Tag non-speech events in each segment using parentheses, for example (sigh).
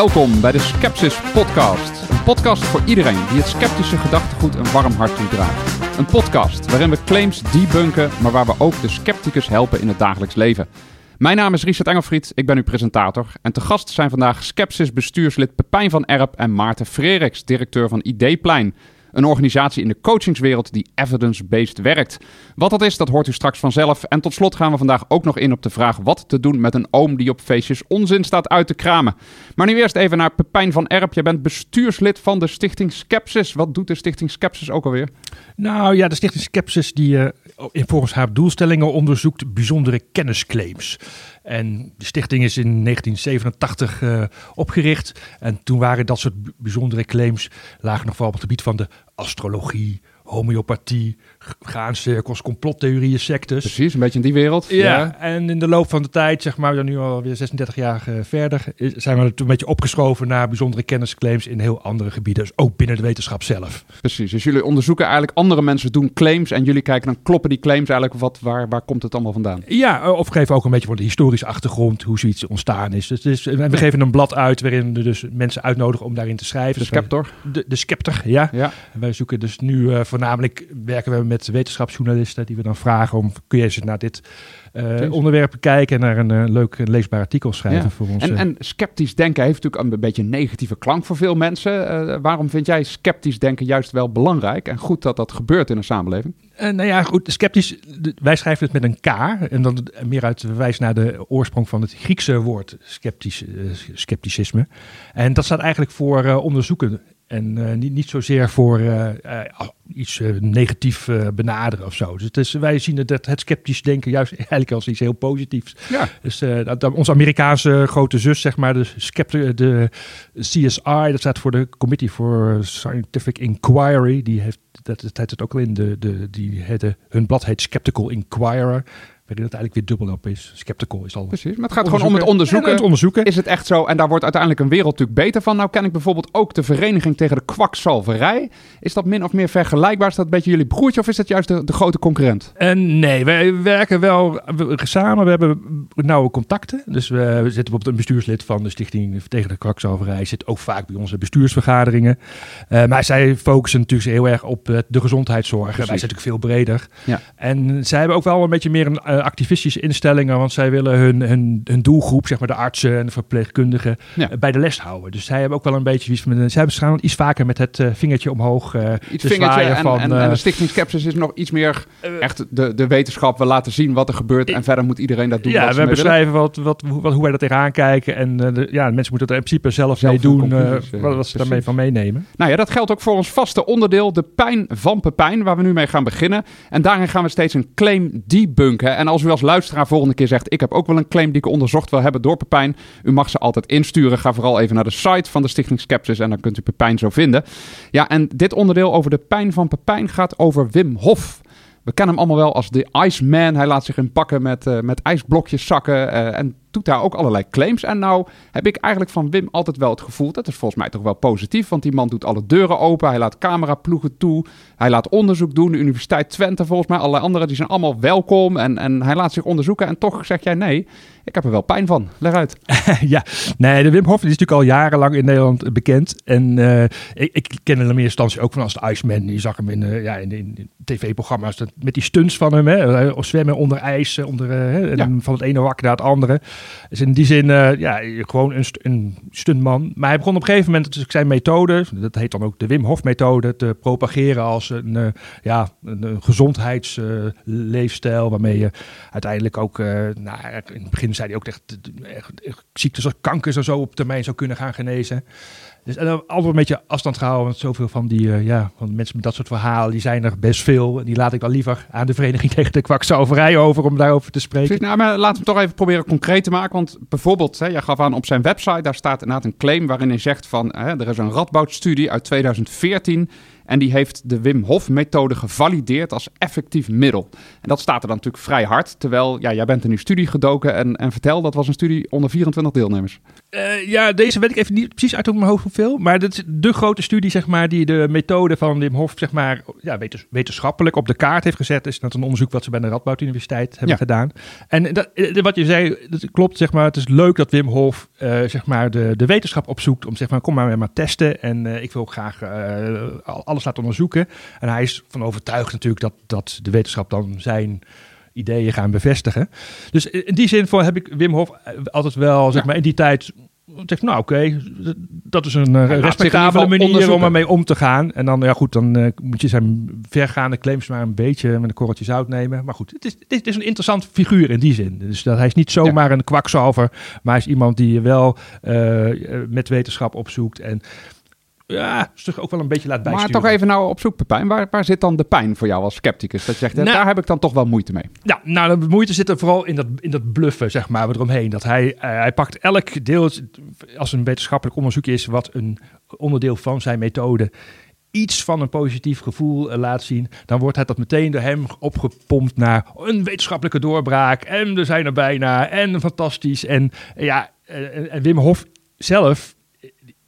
Welkom bij de Skepsis Podcast. Een podcast voor iedereen die het sceptische gedachtegoed een warm hart toedraagt. Een podcast waarin we claims debunken, maar waar we ook de scepticus helpen in het dagelijks leven. Mijn naam is Richard Engelfried, ik ben uw presentator. En te gast zijn vandaag Skepsis bestuurslid Pepijn van Erp en Maarten Freriks, directeur van Ideeplein. Een organisatie in de coachingswereld die evidence-based werkt. Wat dat is, dat hoort u straks vanzelf. En tot slot gaan we vandaag ook nog in op de vraag wat te doen met een oom die op feestjes onzin staat uit te kramen. Maar nu eerst even naar Pepijn van Erp. Je bent bestuurslid van de Stichting Skepsis. Wat doet de Stichting Skepsis ook alweer? Nou ja, de Stichting Skepsis die uh, volgens haar doelstellingen onderzoekt bijzondere kennisclaims. En de stichting is in 1987 uh, opgericht. En toen waren dat soort bijzondere claims, lagen nog vooral op het gebied van de astrologie, homeopathie, graancirkels, complottheorieën, sectes. Precies, een beetje in die wereld. Ja, ja, en in de loop van de tijd, zeg maar, we zijn nu alweer 36 jaar uh, verder, zijn we een beetje opgeschoven naar bijzondere kennisclaims in heel andere gebieden, dus ook binnen de wetenschap zelf. Precies, dus jullie onderzoeken eigenlijk andere mensen doen claims en jullie kijken dan kloppen die claims eigenlijk, wat, waar, waar komt het allemaal vandaan? Ja, of geven ook een beetje voor de historische achtergrond, hoe zoiets ontstaan is. Dus, dus we geven een blad uit waarin we dus mensen uitnodigen om daarin te schrijven. De Scepter? De, de Scepter, ja. ja. En wij zoeken dus nu uh, voornamelijk, werken we met wetenschapsjournalisten die we dan vragen om, kun je eens naar dit uh, onderwerp kijken en naar een uh, leuk leesbaar artikel schrijven ja. voor ons. En, en, sceptisch denken heeft natuurlijk een beetje een negatieve klank voor veel mensen. Uh, waarom vind jij sceptisch denken juist wel belangrijk en goed dat dat gebeurt in een samenleving? nou ja, goed, sceptisch, wij schrijven het met een K en dan meer uit verwijs naar de oorsprong van het Griekse woord sceptisch, scepticisme. En dat staat eigenlijk voor onderzoeken en uh, niet, niet zozeer voor uh, uh, iets negatief benaderen of zo. Dus het is, wij zien het, het sceptisch denken juist (laughs) eigenlijk als iets heel positiefs. Ja. Dus dat, onze Amerikaanse grote zus, zeg maar, de, scepter, de CSI, dat staat voor de Committee for Scientific Inquiry. Die heeft, dat, dat heet het ook al in, de, de, die heette, hun blad heet Skeptical Inquirer waarin het eigenlijk weer dubbel op is. Skeptical is al. Precies, maar het gaat gewoon om het onderzoeken. het onderzoeken. Is het echt zo? En daar wordt uiteindelijk een wereld natuurlijk beter van. Nou ken ik bijvoorbeeld ook de Vereniging tegen de Kwakzalverij. Is dat min of meer vergelijkbaar? Is dat een beetje jullie broertje of is dat juist de, de grote concurrent? En nee, wij werken wel samen. We hebben nauwe contacten. Dus we, zitten bijvoorbeeld een bestuurslid van de Stichting tegen de Kwakzalverij. Zit ook vaak bij onze bestuursvergaderingen. Uh, maar zij focussen natuurlijk heel erg op uh, de gezondheidszorg. Precies. Wij zijn natuurlijk veel breder. Ja. En zij hebben ook wel een beetje meer een uh, activistische instellingen, want zij willen hun, hun, hun doelgroep, zeg maar de artsen en de verpleegkundigen, ja. bij de les houden. Dus zij hebben ook wel een beetje iets met, zij hebben iets vaker met het uh, vingertje omhoog. Iets vingertje en, van, en, en, de Stichting Skepsis is nog iets meer echt de, de wetenschap. We laten zien wat er gebeurt en verder moet iedereen dat doen. Ja, we beschrijven wat, wat, wat, hoe wij dat tegenaan kijken en de, ja, mensen moeten er in principe zelf, zelf mee doen wat, wat ze daarmee van meenemen. Nou ja, dat geldt ook voor ons vaste onderdeel, de pijn van Pepijn, waar we nu mee gaan beginnen. En daarin gaan we steeds een claim debunken. En als u als luisteraar volgende keer zegt: Ik heb ook wel een claim die ik onderzocht wil hebben door Pepijn. U mag ze altijd insturen. Ga vooral even naar de site van de Stichting Skepsis en dan kunt u Pepijn zo vinden. Ja, en dit onderdeel over de pijn van Pepijn gaat over Wim Hof. We kennen hem allemaal wel als de Iceman. Hij laat zich inpakken met, uh, met ijsblokjes zakken. Uh, en doet daar ook allerlei claims. En nou heb ik eigenlijk van Wim altijd wel het gevoel, dat is volgens mij toch wel positief, want die man doet alle deuren open, hij laat cameraploegen toe, hij laat onderzoek doen, de Universiteit Twente volgens mij, allerlei anderen, die zijn allemaal welkom en, en hij laat zich onderzoeken en toch zeg jij nee, ik heb er wel pijn van. Leg uit. (laughs) ja, nee, de Wim Hof die is natuurlijk al jarenlang in Nederland bekend en uh, ik, ik ken hem in eerste instantie ook van als de Iceman, je zag hem in, uh, ja, in, in, in tv-programma's met die stunts van hem, hè, of zwemmen onder ijs, onder, uh, ja. van het ene wak naar het andere. Dus in die zin, uh, ja, gewoon een, een stuntman. Maar hij begon op een gegeven moment zijn methode, dat heet dan ook de Wim Hof methode, te propageren als een, uh, ja, een, gezondheidsleefstijl. Uh, waarmee je uiteindelijk ook, nou, in het begin zei hij ook echt, ziektes als kankers en zo op termijn zou kunnen gaan genezen. Dus en dan altijd een beetje afstand houden. Want zoveel van die uh, ja, van mensen met dat soort verhalen, die zijn er best veel. En die laat ik dan liever aan de Vereniging (laughs) tegen de Kwakzalverij over om daarover te spreken. Nou, maar laten we toch even proberen concreet te maken. Want bijvoorbeeld, hè, jij gaf aan op zijn website, daar staat inderdaad een claim waarin hij zegt van hè, er is een Radboud-studie uit 2014. En die heeft de Wim Hof-methode gevalideerd als effectief middel. En dat staat er dan natuurlijk vrij hard. Terwijl, ja, jij bent in uw studie gedoken en, en vertel, dat was een studie onder 24 deelnemers. Uh, ja, deze weet ik even niet precies uit op mijn hoofd hoeveel. Maar dat is de grote studie, zeg maar, die de methode van Wim Hof, zeg maar, ja, wetenschappelijk op de kaart heeft gezet. Is dat een onderzoek wat ze bij de Radboud Universiteit hebben gedaan. En dat, wat je zei, dat klopt, zeg maar. Het is leuk dat Wim Hof, uh, zeg maar, de, de wetenschap opzoekt om, zeg maar, kom maar maar testen. En uh, ik wil graag alles laten onderzoeken. En hij is van overtuigd natuurlijk dat, dat de wetenschap dan zijn ideeën gaan bevestigen. Dus in die zin voor heb ik Wim Hof altijd wel, zeg maar, in die tijd zeg nou oké, dat is een uh, respectabele manier om ermee om te gaan. En dan, ja goed, dan uh, moet je zijn vergaande claims maar een beetje met een korreltje zout nemen. Maar goed, het is, het is een interessant figuur in die zin. Dus dat, hij is niet zomaar een kwakzalver, maar hij is iemand die je wel uh, met wetenschap opzoekt en ja, zich ook wel een beetje laat bijsturen. Maar toch even nou op zoek, Pepijn. Waar, waar zit dan de pijn voor jou als scepticus? Dat je zegt, nou, daar heb ik dan toch wel moeite mee. Ja, nou, de moeite zit er vooral in dat, in dat bluffen, zeg maar, eromheen. Dat hij, uh, hij pakt elk deel, als een wetenschappelijk onderzoek is, wat een onderdeel van zijn methode iets van een positief gevoel uh, laat zien, dan wordt het dat meteen door hem opgepompt naar een wetenschappelijke doorbraak. En we zijn er bijna. En fantastisch. En ja, uh, en Wim Hof zelf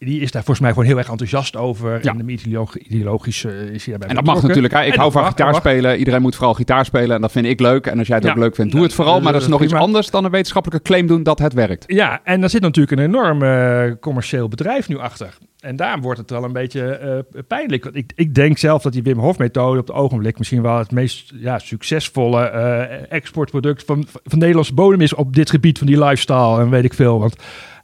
die is daar volgens mij gewoon heel erg enthousiast over. Ja. En de ideologisch uh, is hij daarbij En dat mag natuurlijk. Hè? Ik hou van gitaar spelen. Iedereen moet vooral gitaar spelen. En dat vind ik leuk. En als jij het ook leuk vindt, doe het vooral. Maar dat is nog iets anders dan een wetenschappelijke claim doen dat het werkt. Ja, en daar zit natuurlijk een enorm uh, commercieel bedrijf nu achter. En daar wordt het wel een beetje uh, pijnlijk. Ik, ik denk zelf dat die Wim Hof methode op het ogenblik misschien wel het meest ja, succesvolle exportproduct van, van Nederlandse bodem is op dit gebied van die lifestyle en weet ik veel. Want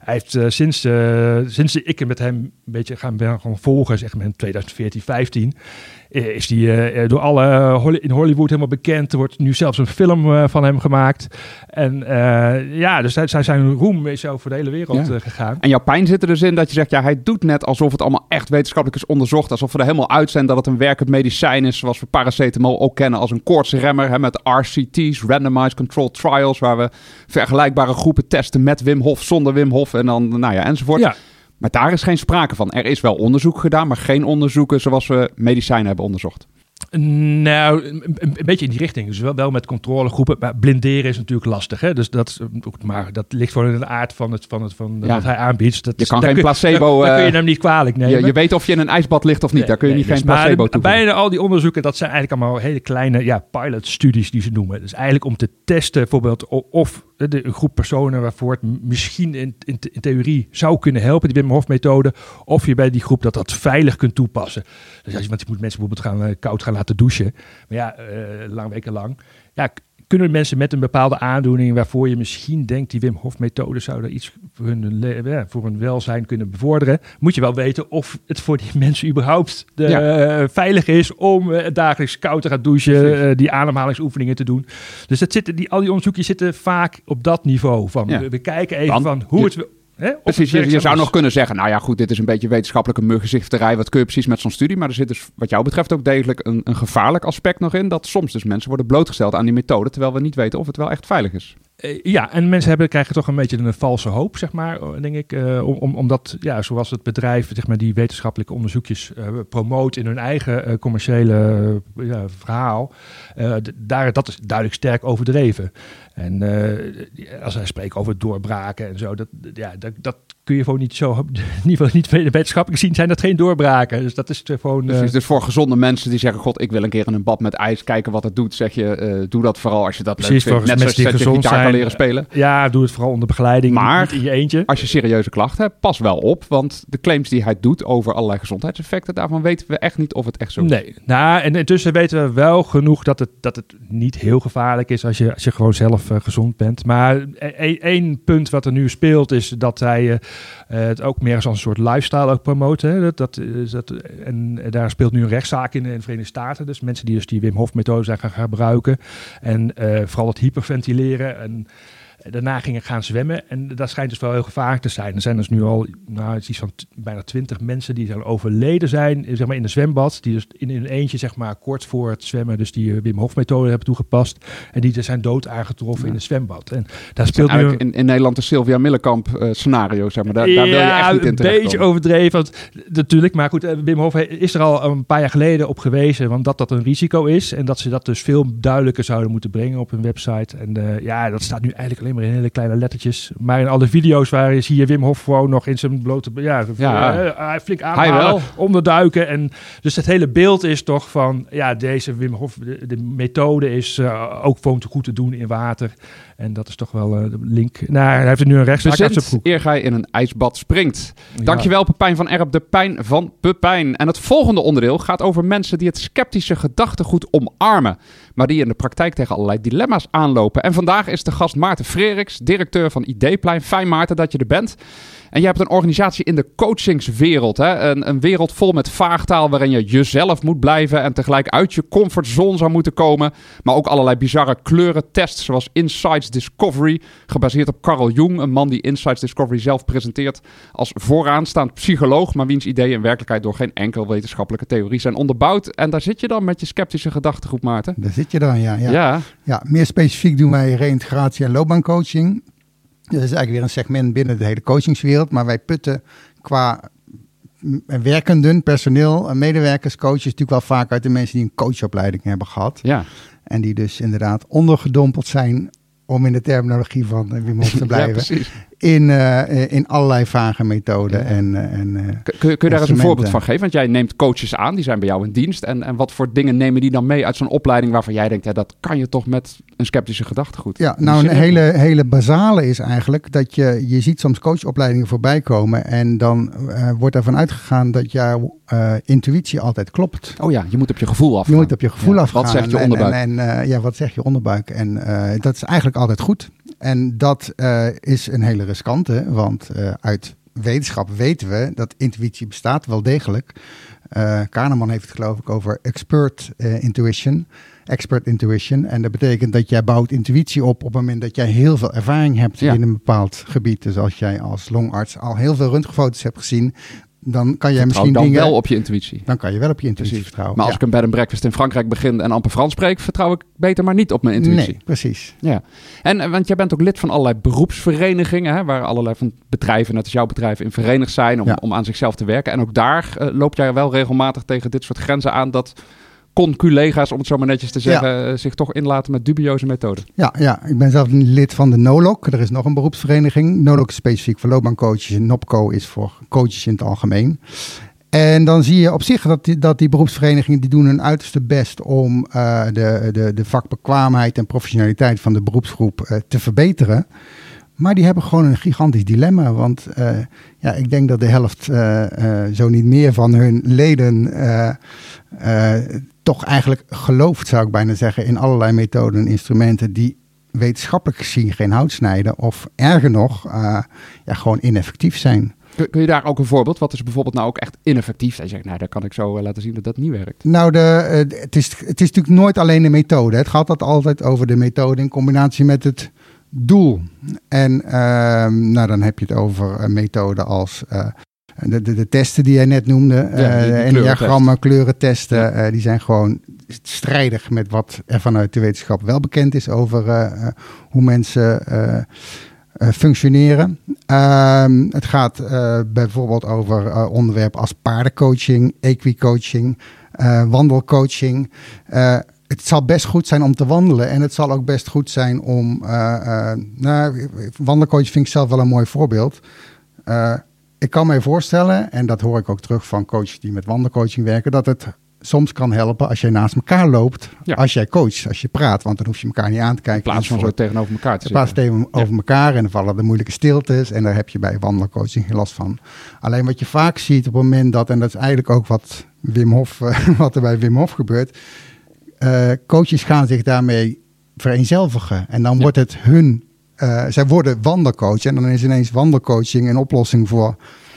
hij heeft uh, sinds, uh, sinds ik met hem een beetje gaan, ben gaan volgen, zeg maar in 2014, 15, eh, is die uh, door alle in Hollywood helemaal bekend. Er wordt nu zelfs een film van hem gemaakt. En ja, dus hij, zijn roem is over de hele wereld gegaan. En jouw pijn zit er dus in dat je zegt, ja, hij doet net alsof het allemaal echt wetenschappelijk is onderzocht. Alsof we er helemaal uit zijn dat het een werkend medicijn is, zoals we paracetamol ook kennen als een koortsremmer. Hè, met RCT's, Randomized Controlled Trials, waar we vergelijkbare groepen testen met Wim Hof, zonder Wim Hof en dan, nou ja, enzovoort. Ja. Maar daar is geen sprake van. Er is wel onderzoek gedaan, maar geen onderzoeken zoals we medicijnen hebben onderzocht. Nou, een, beetje in die richting. Dus wel, wel met controlegroepen. Maar blinderen is natuurlijk lastig. Hè? Dus dat, maar dat ligt gewoon in de aard van, het, van, het, van wat hij aanbiedt. Dat, je kan geen placebo... Daar, kun je eh, hem niet kwalijk nemen. Je, je, weet of je in een ijsbad ligt of niet. daar kun je niet geen placebo toe. Bijna al die onderzoeken, dat zijn eigenlijk allemaal hele kleine ja, pilot-studies die ze noemen. Dus eigenlijk om te testen bijvoorbeeld of de, een groep personen waarvoor het misschien in, in, theorie zou kunnen helpen, die Wim Hof methode, of je bij die groep dat dat veilig kunt toepassen. Dus als je, want je moet mensen bijvoorbeeld gaan, uh, koud gaan laten douchen, maar ja, uh, lang weken lang. Ja, kunnen mensen met een bepaalde aandoening waarvoor je misschien denkt die Wim Hof methode zou er iets voor hun, voor hun welzijn kunnen bevorderen, moet je wel weten of het voor die (laughs) mensen überhaupt de, eh, veilig is om uh, dagelijks koud te gaan douchen, uh, die ademhalingsoefeningen te doen. Dus dat zitten, die, al die onderzoeken zitten vaak op dat niveau van we, kijken even van hoe het Precies, je, zou nog kunnen zeggen, nou ja goed, dit is een beetje wetenschappelijke muggenzifterij. Wat kun je precies met zo'n studie? Maar er zit dus wat jou betreft ook degelijk een, een gevaarlijk aspect nog in. Dat soms dus mensen worden blootgesteld aan die methode, terwijl we niet weten of het wel echt veilig is. Eh, ja, en mensen hebben, krijgen toch een beetje een valse hoop, zeg maar, denk ik. Uh, om, omdat, ja, zoals het bedrijf, zeg maar, die wetenschappelijke onderzoekjes uh, promoot in hun eigen commerciële verhaal. daar, dat is duidelijk sterk overdreven. En als wij spreken over doorbraken en zo, dat, ja, dat, dat kun je gewoon niet zo, (laughs) in ieder geval niet wetenschappelijk zien, zijn dat geen doorbraken. Dus dat is gewoon... Precies, dus voor gezonde mensen die zeggen, god, ik wil een keer in een bad met ijs kijken wat het doet, zeg je, doe dat vooral als je dat Precies, leuk vindt. Net zoals je gitaar kan leren spelen. Ja, doe het vooral onder begeleiding, maar niet in je eentje. als je serieuze klachten hebt, pas wel op. Want de claims die hij doet over allerlei gezondheidseffecten, daarvan weten we echt niet of het echt zo is. Nee, nou, en intussen weten we wel genoeg dat het, dat het niet heel gevaarlijk is als je, als je gewoon zelf uh, gezond bent. Maar e-, e-, één punt wat er nu speelt is dat hij uh, het ook meer als een soort lifestyle ook promoten. Dat, dat, dat, en daar speelt nu een rechtszaak in, in de Verenigde Staten. Dus mensen die dus die Wim Hof methode zijn gaan gebruiken. En uh, vooral het hyperventileren en daarna gingen gaan zwemmen. En dat schijnt dus wel heel gevaarlijk te zijn. Er zijn dus nu al nou, iets van bijna twintig mensen die zijn overleden zijn zeg maar, in de zwembad. Die dus in een eentje, zeg maar, kort voor het zwemmen, dus die eh, Wim Hof methode hebben toegepast. En die zijn dood aangetroffen in het zwembad. En daar speelt nu... in, in Nederland de Sylvia Millekamp uh, scenario, zeg maar. Daar, daar wil je echt niet in een beetje overdreven. Want, natuurlijk, maar goed, eh, Wim Hof is er al een paar jaar geleden op gewezen, want dat dat een risico is. En dat ze dat dus veel duidelijker zouden moeten brengen op hun website. En uh, ja, dat staat nu eigenlijk alleen alleen maar in hele kleine lettertjes. Maar in alle video's waar zie je Wim Hof gewoon nog in zijn blote... Ja, Ja. eh, flink Hij ademhalen, wel. onderduiken. En dus het hele beeld is toch van... Ja, deze Wim Hof, de, de methode is eh, ook gewoon te goed te doen in water. En dat is toch wel eh, de link. Nou, hij heeft er nu een rechtszaak eer gij in een ijsbad springt. Ja. Dankjewel Pepijn van Erp, de pijn van Pepijn. En het volgende onderdeel gaat over mensen die het sceptische gedachtegoed omarmen. Maar die in de praktijk tegen allerlei dilemma's aanlopen. En vandaag is de gast Maarten Freriks, directeur van Ideeplein. Fijn Maarten dat je er bent. En je hebt een organisatie in de coachingswereld. Hè? Een, een wereld vol met vaagtaal waarin je jezelf moet blijven en tegelijk uit je comfortzone zou moeten komen. Maar ook allerlei bizarre kleurentests zoals Insights Discovery, gebaseerd op Carl Jung, een man die Insights Discovery zelf presenteert als vooraanstaand psycholoog, maar wiens ideeën in werkelijkheid door geen enkel wetenschappelijke theorie zijn onderbouwd. En daar zit je dan met je sceptische gedachtegoed, Maarten. Daar zit je dan, ja. ja. Ja, Ja, meer specifiek doen wij reïntegratie en loopbaancoaching. Dat is eigenlijk weer een segment binnen de hele coachingswereld. Maar wij putten qua werkenden, personeel, medewerkers, coaches natuurlijk wel vaak uit de mensen die een coachopleiding hebben gehad. ja. En die dus inderdaad ondergedompeld zijn, om in de terminologie van Wim Hof te ja blijven, precies. In, eh, in allerlei vage methoden. Ja. En, eh, en, eh, Kun, kun je daar eens een voorbeeld van geven? Want jij neemt coaches aan, die zijn bij jou in dienst. En, en wat voor dingen nemen die dan mee uit zo'n opleiding waarvan jij denkt, ja, dat kan je toch met een sceptische gedachtegoed? Ja, nou een hele, hele basale is eigenlijk dat je, je ziet soms coachopleidingen voorbij komen en dan eh, wordt ervan uitgegaan dat jouw intuïtie altijd klopt. Oh ja, je moet op je gevoel afgaan. Je moet op je gevoel Ja, afgaan. Wat zegt je En- onderbuik? En, en, ja, wat zegt je onderbuik? En dat is eigenlijk altijd goed. En dat eh, is een hele riskante, want eh, uit wetenschap weten we dat intuïtie bestaat wel degelijk. Eh Kahneman heeft het geloof ik over expert intuition. Expert intuition. En dat betekent dat jij bouwt intuïtie op op het moment dat jij heel veel ervaring hebt Ja. in een bepaald gebied. Dus als jij als longarts al heel veel röntgenfoto's hebt gezien, dan kan jij misschien dan dingen... wel op je intuïtie. Dan kan je wel op je intuïtie Precies. vertrouwen. Maar als ik een bed and breakfast in Frankrijk begin en amper Frans spreek, vertrouw ik beter maar niet op mijn intuïtie. Nee, precies. Ja. En eh, want jij bent ook lid van allerlei beroepsverenigingen, hè, waar allerlei van bedrijven, net als jouw bedrijf, in verenigd zijn om, Ja. om aan zichzelf te werken. En ook daar eh, loop jij wel regelmatig tegen dit soort grenzen aan dat conculega's, om het zo maar netjes te zeggen, eh, zich toch inlaten met dubieuze methoden. Ja, ja, ik ben zelf een lid van de NOLOC. Er is nog een beroepsvereniging. NOLOC is specifiek voor loopbaancoaches en NOPCO is voor coaches in het algemeen. En dan zie je op zich dat die, dat die beroepsverenigingen die doen hun uiterste best om eh, de, de, de vakbekwaamheid en professionaliteit van de beroepsgroep eh, te verbeteren. Maar die hebben gewoon een gigantisch dilemma. Want ja, ik denk dat de helft, zo niet meer van hun leden, toch eigenlijk gelooft, zou ik bijna zeggen, in allerlei methoden en instrumenten die wetenschappelijk gezien geen hout snijden. Of erger nog, eh, ja, gewoon ineffectief zijn. Kun, je daar ook een voorbeeld? Wat is bijvoorbeeld nou ook echt ineffectief? Je zegt, nou, daar kan ik zo eh, laten zien dat dat niet werkt. Nou, de, eh, het, is, het is natuurlijk nooit alleen de methode. Het gaat dat altijd over de methode in combinatie met het doel. En ehm, nou, dan heb je het over een methode als de, de, de testen die jij net noemde. die- die eh enneagrammen, kleurentesten. Ja. eh, die zijn gewoon strijdig met wat er vanuit de wetenschap wel bekend is over eh, eh, hoe mensen eh, eh, functioneren. Ehm, het gaat eh, bijvoorbeeld over eh, onderwerpen als paardencoaching, equicoaching, eh, wandelcoaching. Eh, het zal best goed zijn om te wandelen en het zal ook best goed zijn om. eh, eh, nou, wandelcoaching vind ik zelf wel een mooi voorbeeld. Ik kan mij voorstellen, en dat hoor ik ook terug van coaches die met wandelcoaching werken, dat het soms kan helpen als jij naast elkaar loopt, Ja. als jij coacht, als je praat, want dan hoef je elkaar niet aan te kijken. In plaats van zo tegenover elkaar te Je praat zitten. steeds over elkaar en dan vallen er moeilijke stiltes. En daar heb je bij wandelcoaching geen last van. Alleen wat je vaak ziet op het moment dat, en dat is eigenlijk ook wat, Wim Hof, (laughs) eh, wat er bij Wim Hof gebeurt. eh, coaches gaan zich daarmee vereenzelvigen. En dan Ja. wordt het hun, eh, zij worden wandelcoach. En dan is ineens wandelcoaching een oplossing voor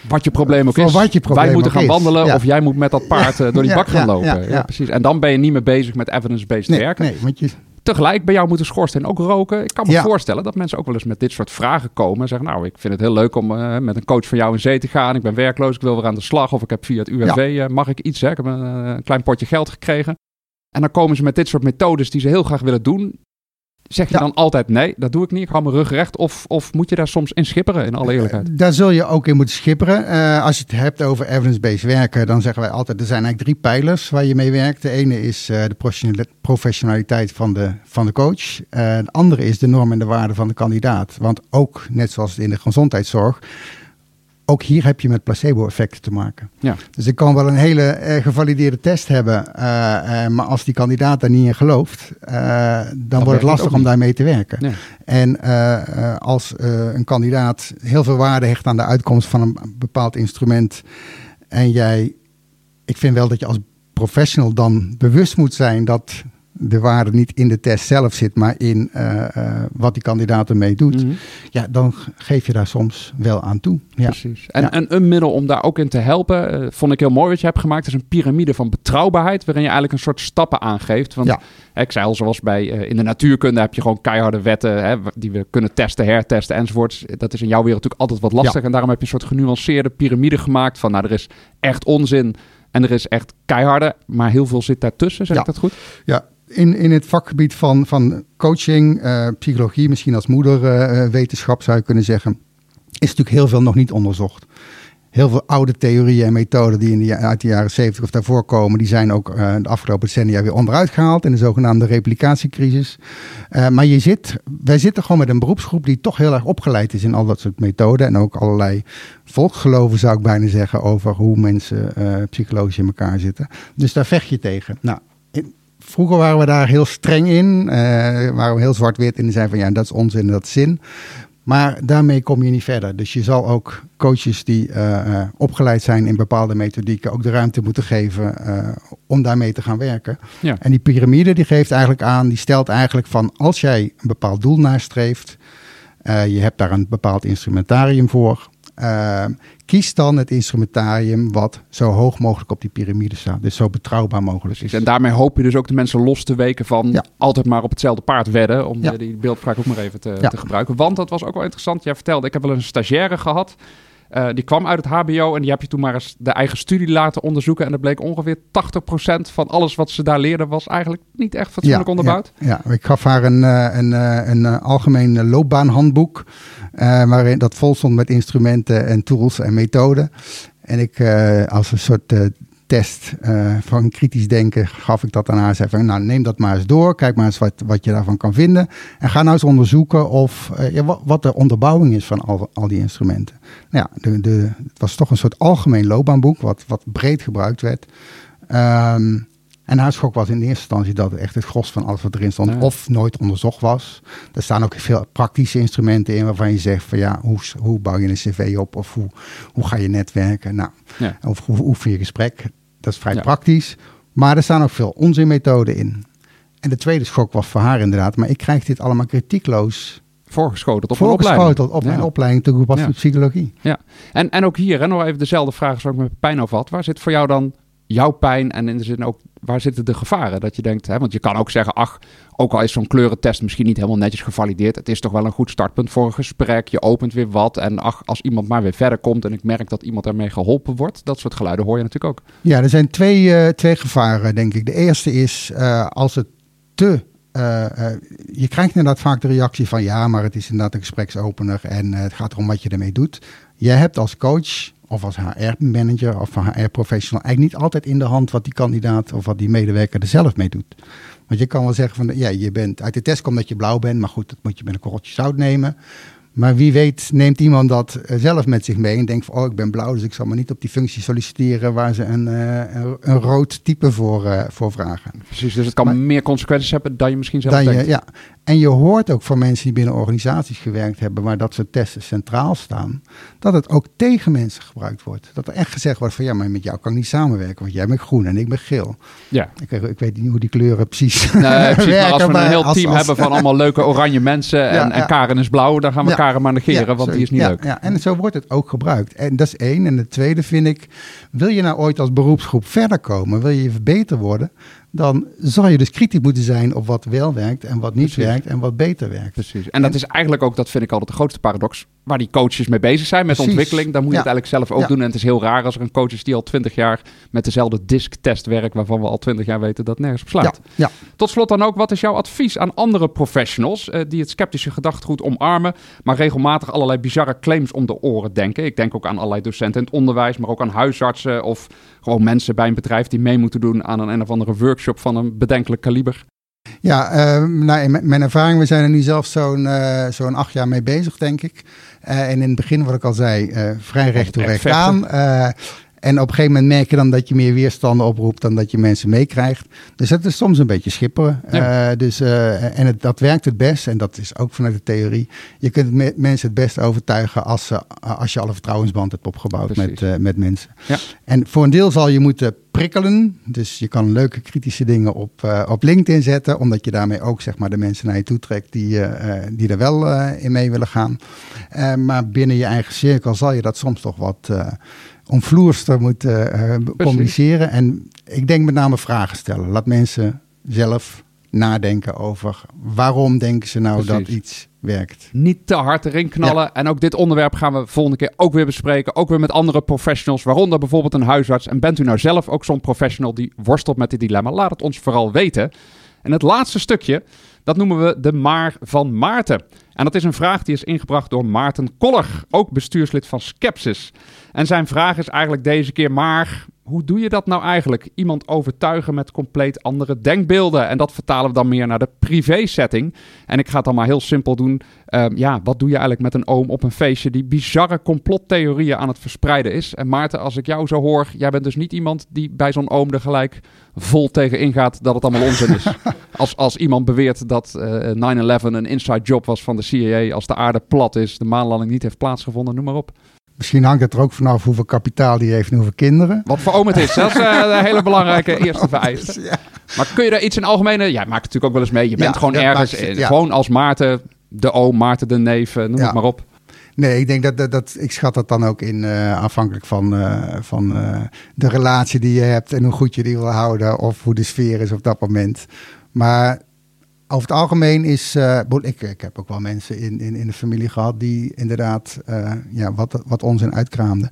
Wat je probleem ook is. wat je probleem Wij moeten gaan is. wandelen Ja. of jij moet met dat paard eh, door die bak gaan lopen. ja, precies. En dan ben je niet meer bezig met evidence-based nee, werken. nee, want je, Tegelijk bij jou moet de schoorsteen ook roken. Ik kan me voorstellen dat mensen ook wel eens met dit soort vragen komen. En zeggen, nou, ik vind het heel leuk om eh, met een coach van jou in zee te gaan. Ik ben werkloos, ik wil weer aan de slag. Of ik heb via het UWV, mag ik iets? Hè? Ik heb een klein potje geld gekregen. En dan komen ze met dit soort methodes die ze heel graag willen doen. Zeg je Ja. dan altijd nee, dat doe ik niet, ik hou mijn rug recht? Of, of moet je daar soms in schipperen, in alle eerlijkheid? Daar zul je ook in moeten schipperen. Eh, als je het hebt over evidence-based werken, dan zeggen wij altijd: er zijn eigenlijk drie pijlers waar je mee werkt. De ene is eh, de professionali- professionaliteit van de, van de coach. Eh, de andere is de norm en de waarde van de kandidaat. Want ook, net zoals in de gezondheidszorg, ook hier heb je met placebo-effecten te maken. Ja. Dus ik kan wel een hele eh, gevalideerde test hebben, eh, eh, maar als die kandidaat daar niet in gelooft, dan wordt het lastig om daarmee te werken. En als een kandidaat heel veel waarde hecht aan de uitkomst van een bepaald instrument en jij, ik vind wel dat je als professional dan bewust moet zijn dat de waarde niet in de test zelf zit, maar in eh, eh, wat die kandidaat ermee doet. Mhm. Ja, dan geef je daar soms wel aan toe. Ja. Precies. En, Ja. en een middel om daar ook in te helpen, eh, vond ik heel mooi wat je hebt gemaakt, is een piramide van betrouwbaarheid, waarin je eigenlijk een soort stappen aangeeft. Want Ja. hè, ik zei al, zoals bij in de natuurkunde heb je gewoon keiharde wetten hè, die we kunnen testen, hertesten enzovoorts. Dat is in jouw wereld natuurlijk altijd wat lastig. En daarom heb je een soort genuanceerde piramide gemaakt van, nou, er is echt onzin en er is echt keiharde, maar heel veel zit daartussen. Zeg Ja. ik dat goed? Ja, in, in het vakgebied van, van coaching, eh, psychologie, misschien als moederwetenschap zou je kunnen zeggen, is natuurlijk heel veel nog niet onderzocht. Heel veel oude theorieën en methoden die in de, uit de jaren 70 of daarvoor komen, die zijn ook eh, de afgelopen decennia weer onderuit gehaald in de zogenaamde replicatiecrisis. Eh, maar je zit, wij zitten gewoon met een beroepsgroep die toch heel erg opgeleid is in al dat soort methoden. En ook allerlei volksgeloven zou ik bijna zeggen over hoe mensen eh, psychologisch in elkaar zitten. Dus daar vecht je tegen. Nou, Vroeger waren we daar heel streng in. eh, waren we heel zwart-wit in. En zeiden van ja, dat is onzin en dat is zin. Maar daarmee kom je niet verder. Dus je zal ook coaches die eh, eh, opgeleid zijn in bepaalde methodieken ook de ruimte moeten geven om daarmee te gaan werken. Ja. En die piramide die geeft eigenlijk aan, die stelt eigenlijk van als jij een bepaald doel nastreeft, eh, je hebt daar een bepaald instrumentarium voor. Eh, kies dan het instrumentarium wat zo hoog mogelijk op die piramide staat. Dus zo betrouwbaar mogelijk is. En daarmee hoop je dus ook de mensen los te weken van Ja. altijd maar op hetzelfde paard wedden. Om Ja. die beeldspraak ook maar even te, Ja. te gebruiken. Want dat was ook wel interessant. Jij vertelde, ik heb wel een stagiaire gehad. Eh, die kwam uit het HBO en die heb je toen maar eens de eigen studie laten onderzoeken. En dat bleek ongeveer 80% van alles wat ze daar leerden was eigenlijk niet echt fatsoenlijk onderbouwd. Ja, ja, ik gaf haar een, eh, een, eh, een eh, algemeen loopbaanhandboek. waarin dat vol stond met instrumenten en tools en methoden. En ik als een soort test eh, van kritisch denken gaf ik dat aan haar. Zei van, nou neem dat maar eens door. Kijk maar eens wat, wat je daarvan kan vinden. En ga nou eens onderzoeken of, eh, ja, wat, de onderbouwing is van al, al die instrumenten. Nou ja, de, de, het was toch een soort algemeen loopbaanboek. Wat, wat breed gebruikt werd. Ehm, en haar schok was in eerste instantie dat het echt het gros van alles wat erin stond Ja. of nooit onderzocht was. Er staan ook veel praktische instrumenten in waarvan je zegt van ja, hoe, hoe bouw je een cv op of hoe, hoe ga je netwerken? Nou, Ja. of hoe oefen je gesprek? Dat is vrij Ja. praktisch. Maar er staan ook veel onzinmethoden in. En de tweede schok was voor haar inderdaad, maar ik krijg dit allemaal kritiekloos Voorgeschoteld op opleiding. Ja. mijn opleiding toegepaste Ja. psychologie. Ja, en, en ook hier, hè, nog even dezelfde vraag zoals ik met pijn over had. Waar zit voor jou dan jouw pijn en in de zin ook, waar zitten de gevaren? Dat je denkt, hè, want je kan ook zeggen, ach, ook al is zo'n kleurentest misschien niet helemaal netjes gevalideerd, het is toch wel een goed startpunt voor een gesprek. Je opent weer wat en ach, als iemand maar weer verder komt en ik merk dat iemand daarmee geholpen wordt, dat soort geluiden hoor je natuurlijk ook. Ja, er zijn twee, eh, twee gevaren, denk ik. De eerste is eh, als het te. eh, eh, je krijgt inderdaad vaak de reactie van ja, maar het is inderdaad een gespreksopener en het gaat erom wat je ermee doet. Jij hebt als coach of als HR-manager of HR-professional eigenlijk niet altijd in de hand wat die kandidaat of wat die medewerker er zelf mee doet. Want je kan wel zeggen van ja, je bent uit de test komt dat je blauw bent, maar goed, dat moet je met een korreltje zout nemen. Maar wie weet neemt iemand dat eh, zelf met zich mee en denkt van, oh, ik ben blauw, dus ik zal maar niet op die functie solliciteren waar ze een, eh, een, een rood type voor, eh, voor vragen. Precies, dus het kan Maar- meer consequenties hebben dan je misschien zelf Dan je, denkt. ja. En je hoort ook van mensen die binnen organisaties gewerkt hebben, waar dat soort testen centraal staan, dat het ook tegen mensen gebruikt wordt. Dat er echt gezegd wordt van, ja, maar met jou kan ik niet samenwerken, want jij bent groen en ik ben geel. Ja. Ik, ik weet niet hoe die kleuren precies Nee, precies, maar (laughs) als we een heel als- team als- hebben van allemaal leuke oranje mensen (laughs) en, Ja, en. Karen is blauw, dan gaan we Ja. Karen maar negeren, want zo- die is niet leuk. Ja, en zo wordt het ook gebruikt. En dat is één. En de tweede vind ik, wil je nou ooit als beroepsgroep verder komen, wil je beter worden, dan zal je dus kritisch moeten zijn op wat wel werkt en wat niet Precies. werkt en wat beter werkt. Precies. En dat is eigenlijk ook, dat vind ik altijd de grootste paradox. Waar die coaches mee bezig zijn met Precies. ontwikkeling. Dan moet je Ja. het eigenlijk zelf ook Ja. doen. En het is heel raar als er een coach is die al twintig jaar met dezelfde disc-test werkt, waarvan we al twintig jaar weten dat nergens op slaat. Ja, ja. Tot slot dan ook, wat is jouw advies aan andere professionals eh, die het sceptische gedachtegoed omarmen, maar regelmatig allerlei bizarre claims om de oren denken? Ik denk ook aan allerlei docenten in het onderwijs, maar ook aan huisartsen of gewoon mensen bij een bedrijf die mee moeten doen aan een, een of andere workshop van een bedenkelijk kaliber. Ja, eh, nou, in mijn ervaring, we zijn er nu zelf zo'n eh, zo'n acht jaar mee bezig, denk ik. Eh, en in het begin, wat ik al zei, eh, vrij recht toe Echt recht aan. En op een gegeven moment merk je dan dat je meer weerstanden oproept dan dat je mensen meekrijgt. Dus dat is soms een beetje schipperen. Ja. Eh, dus, eh, en het, dat werkt het best, en dat is ook vanuit de theorie. Je kunt me- mensen het best overtuigen als, ze, als je al een vertrouwensband hebt opgebouwd Precies. met, eh, met mensen. Ja. En voor een deel zal je moeten prikkelen. Dus je kan leuke kritische dingen op, op LinkedIn zetten, omdat je daarmee ook zeg maar, de mensen naar je toe trekt die, die er wel in mee willen gaan. Maar binnen je eigen cirkel zal je dat soms toch wat eh omvloerster moeten eh, communiceren. En ik denk met name vragen stellen. Laat mensen zelf nadenken over waarom denken ze nou dat iets werkt. Niet te hard erin knallen. En ook dit onderwerp gaan we volgende keer ook weer bespreken. Ook weer met andere professionals, waaronder bijvoorbeeld een huisarts. En bent u nou zelf ook zo'n professional die worstelt met dit dilemma? Laat het ons vooral weten. En het laatste stukje, dat noemen we de maar van Maarten. En dat is een vraag die is ingebracht door Maarten Koller, ook bestuurslid van Skepsis. En zijn vraag is eigenlijk deze keer maar... Hoe doe je dat nou eigenlijk? Iemand overtuigen met compleet andere denkbeelden. En dat vertalen we dan meer naar de privé-setting. En ik ga het dan maar heel simpel doen. Ehm, ja, wat doe je eigenlijk met een oom op een feestje die bizarre complottheorieën aan het verspreiden is? En Maarten, als ik jou zo hoor, jij bent dus niet iemand die bij zo'n oom er gelijk vol tegen ingaat dat het allemaal onzin is. (laughs) als, als iemand beweert dat eh 9-11 een inside job was van de CIA, als de aarde plat is, de maanlanding niet heeft plaatsgevonden, noem maar op. Misschien hangt het er ook vanaf hoeveel kapitaal die heeft en hoeveel kinderen. Wat voor oom het is, dat is eh, een hele (laughs) belangrijke eerste vereiste. Ja. Maar kun je daar iets in algemene... Ja, maakt natuurlijk ook wel eens mee. Je bent Ja, gewoon ergens, eh, gewoon als Maarten, de oom, Maarten de neef, eh, noem het maar op. Nee, ik denk dat, dat, dat ik schat dat dan ook in uh, afhankelijk van, uh, van uh, de relatie die je hebt en hoe goed je die wil houden of hoe de sfeer is op dat moment. Maar over het algemeen is, uh, ik, ik heb ook wel mensen in, in, in de familie gehad die inderdaad ja, wat, wat onzin uitkraamden.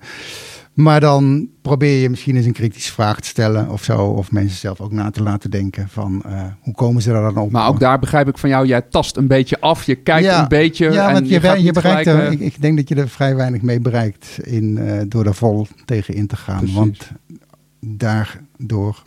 Maar dan probeer je misschien eens een kritische vraag te stellen of zo. Of mensen zelf ook na te laten denken van uh, hoe komen ze daar dan op. Maar ook daar begrijp ik van jou, jij tast een beetje af. Je kijkt ja, een beetje. Ja, en want je, je, je, je bereikt gelijk, er, ik, ik, denk dat je er vrij weinig mee bereikt in, door er vol tegen in te gaan. Precies. Want daardoor,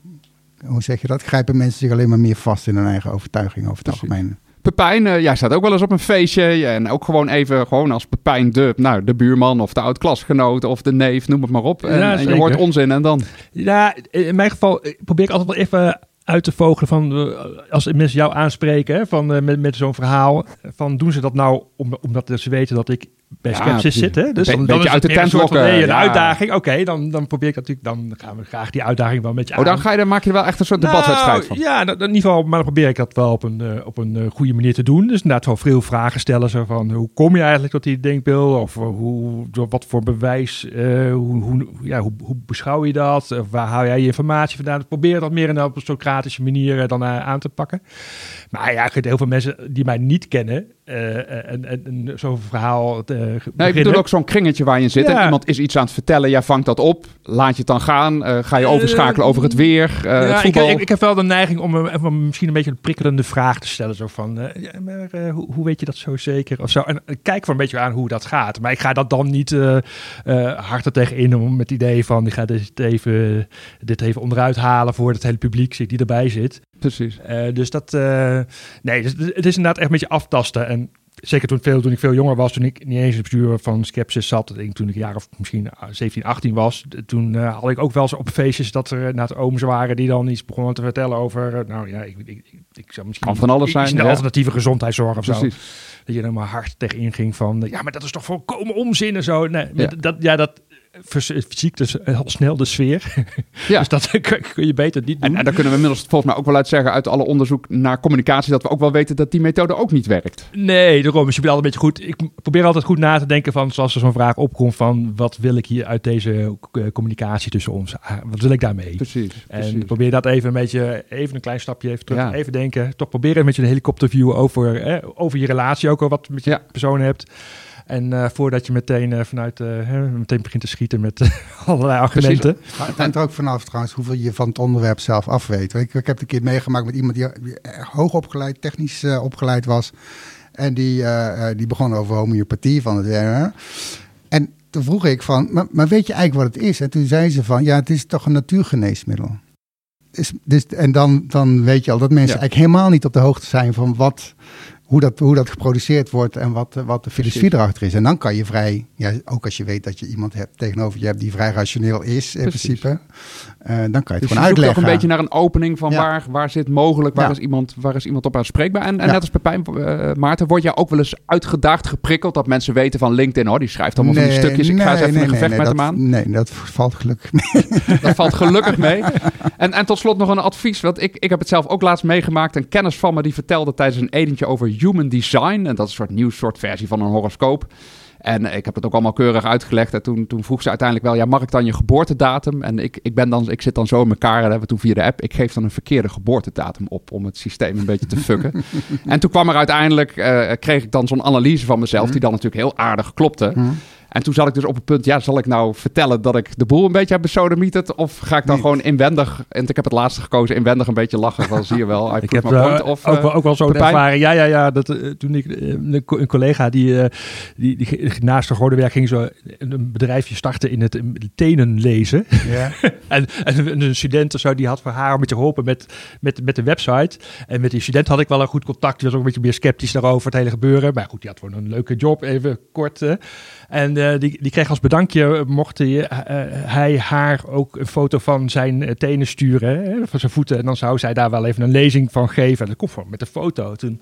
hoe zeg je dat, grijpen mensen zich alleen maar meer vast in hun eigen overtuiging over het Precies. algemeen. Pepijn, uh, jij staat ook wel eens op een feestje. En ook gewoon even gewoon als Pepijn de, nou, de buurman of de oud-klasgenoot of de neef, noem het maar op. En, Ja, en je hoort onzin en dan? Ja, in mijn geval probeer ik altijd wel even uit te vogelen van als mensen jou aanspreken hè, van, met, met zo'n verhaal. Van doen ze dat nou om, omdat ze weten dat ik bij Ja, zit? Hè? Dus Een dan, beetje dan is uit de tent van, lokken, nee, een ja. uitdaging. Oké, dan, dan probeer ik natuurlijk, dan gaan we graag die uitdaging wel met je Oh, aan. dan, ga je, dan maak je er wel echt een soort Nou, debatwedstrijd van. Ja, in ieder geval, maar dan probeer ik dat wel op een, uh, op een uh, goede manier te doen. Dus inderdaad wel veel vragen stellen. Zo van, hoe kom je eigenlijk tot die denkbeeld? Of uh, hoe, wat voor bewijs, hoe, hoe, ja, hoe, hoe beschouw je dat? Of waar haal jij je informatie vandaan? Ik probeer dat meer in een, op een Socratische manier eh, dan aan te pakken. Maar ja, heel veel mensen die mij niet kennen uh, en, en, en zo'n verhaal te Nee, ik bedoel ook zo'n kringetje waar je in zit Ja. en iemand is iets aan het vertellen. Jij vangt dat op, laat je het dan gaan. Uh, ga je overschakelen over het weer, uh, ja, het ik, voetbal. ik, ik, heb wel de neiging om, uh, om misschien een beetje een prikkelende vraag te stellen. Zo van, uh, ja, maar uh, hoe, hoe weet je dat zo zeker? Of zo. En kijk voor een beetje aan hoe dat gaat. Maar ik ga dat dan niet uh, hard er tegenin om met het idee van... ik ga dit even, dit even onderuit halen voor het hele publiek die erbij zit. Precies. Uh, dus dat... nee, dus het is inderdaad echt een beetje aftasten. En zeker toen, veel, toen ik veel jonger was, toen ik niet eens in het bestuur van Skepsis zat, ik, toen ik een jaar of misschien 17, 18 was, toen uh, had ik ook wel eens op feestjes dat er naar ooms waren die dan iets begonnen te vertellen over, nou ja, ik, ik, ik, ik zou misschien kan van alles zijn. Ja. alternatieve gezondheidszorg of Precies. zo. Dat je er maar hard tegenin ging van, ja, maar dat is toch volkomen onzin en zo. Nee, Ja. dat, ja, dat verziekt dus al snel de sfeer. (laughs) Ja. dus dat (laughs) kun je beter niet doen. En, en daar kunnen we inmiddels volgens mij ook wel uit zeggen uit alle onderzoek naar communicatie dat we ook wel weten dat die methode ook niet werkt. Nee, daarom is je altijd een beetje goed. Ik probeer altijd goed na te denken van, zoals er zo'n vraag opkomt van, wat wil ik hier uit deze uh, communicatie tussen ons? Ah, Wat wil ik daarmee? Precies. En precies. probeer dat even een beetje, even een klein stapje even terug, Ja. even denken. Toch proberen met je een helikopterview over, eh, over je relatie ook al wat met je Ja. persoon hebt. En eh, voordat je meteen eh, vanuit hè, meteen begint te schieten met (laughs) allerlei argumenten. Maar het hangt er ook vanaf trouwens hoeveel je van het onderwerp zelf af weet. Ik, ik heb het een keer meegemaakt met iemand die, hoog opgeleid, technisch opgeleid was. En die, die begon over homeopathie van het En toen vroeg ik van, maar, maar, weet je eigenlijk wat het is? En toen zei ze van, ja, het is toch een natuurgeneesmiddel. Is, dus, en dan, dan weet je al dat mensen eigenlijk helemaal niet op de hoogte zijn van wat, hoe dat, hoe dat geproduceerd wordt en wat, wat de filosofie erachter is. En dan kan je vrij, ja, ook als je weet dat je iemand hebt tegenover je hebt die vrij rationeel is in principe, uh, dan kan je het dus gewoon je uitleggen. ook een beetje naar een opening van waar, waar zit mogelijk, waar, is iemand, waar is iemand op aanspreekbaar. En, en net als Pepijn, uh, Maarten, word je ook wel eens uitgedaagd, geprikkeld dat mensen weten van LinkedIn, oh, die schrijft allemaal nee, van die stukjes, ik ga eens even een gevecht met hem aan. Nee, dat valt gelukkig mee. (laughs) dat valt gelukkig mee. En, en tot slot nog een advies, want ik, ik heb het zelf ook laatst meegemaakt. Een kennis van me die vertelde tijdens een edentje over human design. En dat is een soort nieuw soort versie van een horoscoop. En ik heb het ook allemaal keurig uitgelegd. En toen, toen vroeg ze uiteindelijk wel, ja, mag ik dan je geboortedatum? En ik, ik, ben dan, ik zit dan zo in elkaar, dat hebben we toen via de app. Ik geef dan een verkeerde geboortedatum op om het systeem een beetje te fucken. (laughs) en toen kwam er uiteindelijk, uh, kreeg ik dan zo'n analyse van mezelf, die dan natuurlijk heel aardig klopte. Mhm. En toen zat ik dus op het punt, ja, zal ik nou vertellen dat ik de boel een beetje heb besodemieterd? Of ga ik dan gewoon inwendig, en ik heb het laatste gekozen, inwendig een beetje lachen van, zie je wel, ik heb uh, of, ook, wel, ook wel zo'n ervaring. Ja, ja, ja, dat, uh, toen ik, uh, een collega die, die, die, naast de werk ging zo een bedrijfje starten in het tenen lezen. Ja. (laughs) en, en een student of zo, die had voor haar een beetje geholpen met, met, met de website. En met die student had ik wel een goed contact, die was ook een beetje meer sceptisch daarover het hele gebeuren. Maar goed, die had gewoon een leuke job, even kort. En uh, die, die kreeg als bedankje, mocht hij, uh, hij haar ook een foto van zijn tenen sturen, hè, van zijn voeten. En dan zou zij daar wel even een lezing van geven. En dat komt gewoon met een foto. Toen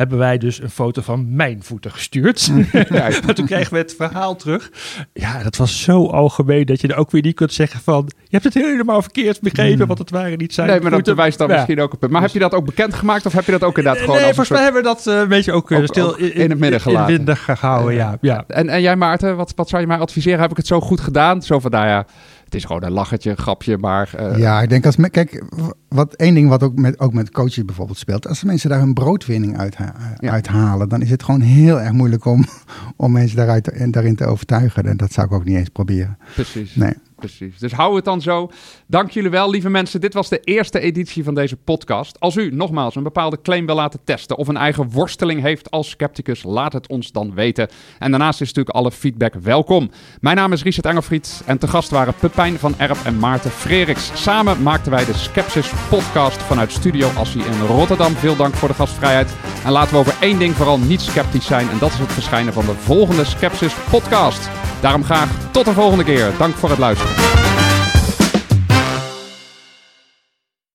hebben wij dus een foto van mijn voeten gestuurd. (laughs) Ja. toen kregen we het verhaal terug. Ja, dat was zo algemeen dat je er ook weer niet kunt zeggen van... je hebt het helemaal verkeerd begrepen, hmm. want het waren niet zijn Nee, maar dat wijst dan misschien ook op het. Maar heb je dat ook bekendgemaakt of heb je dat ook inderdaad gewoon... Nee, volgens mij hebben we dat uh, een beetje ook, uh, stil in, in, het midden gelaten. In gehouden, ja. ja. En, en jij Maarten, wat, wat zou je mij adviseren? Heb ik het zo goed gedaan? Zo van, nou ja het is gewoon een lachertje, een grapje, maar... Uh... Ja, ik denk als... Kijk, wat één ding wat ook met, ook met coaches bijvoorbeeld speelt... als mensen daar hun broodwinning uit, ja. uithalen... dan is het gewoon heel erg moeilijk om, (laughs) om mensen daaruit, daarin te overtuigen. En dat zou ik ook niet eens proberen. Precies. Nee precies. Dus hou het dan zo. Dank jullie wel, lieve mensen. Dit was de eerste editie van deze podcast. Als u nogmaals een bepaalde claim wil laten testen of een eigen worsteling heeft als scepticus, laat het ons dan weten. En daarnaast is natuurlijk alle feedback welkom. Mijn naam is Richard Engelfried en te gast waren Pepijn van Erp en Maarten Freriks. Samen maakten wij de Skepsis podcast vanuit Studio Assie in Rotterdam. Veel dank voor de gastvrijheid. En laten we over één ding vooral niet sceptisch zijn en dat is het verschijnen van de volgende Skepsis podcast. Daarom graag tot de volgende keer. Dank voor het luisteren.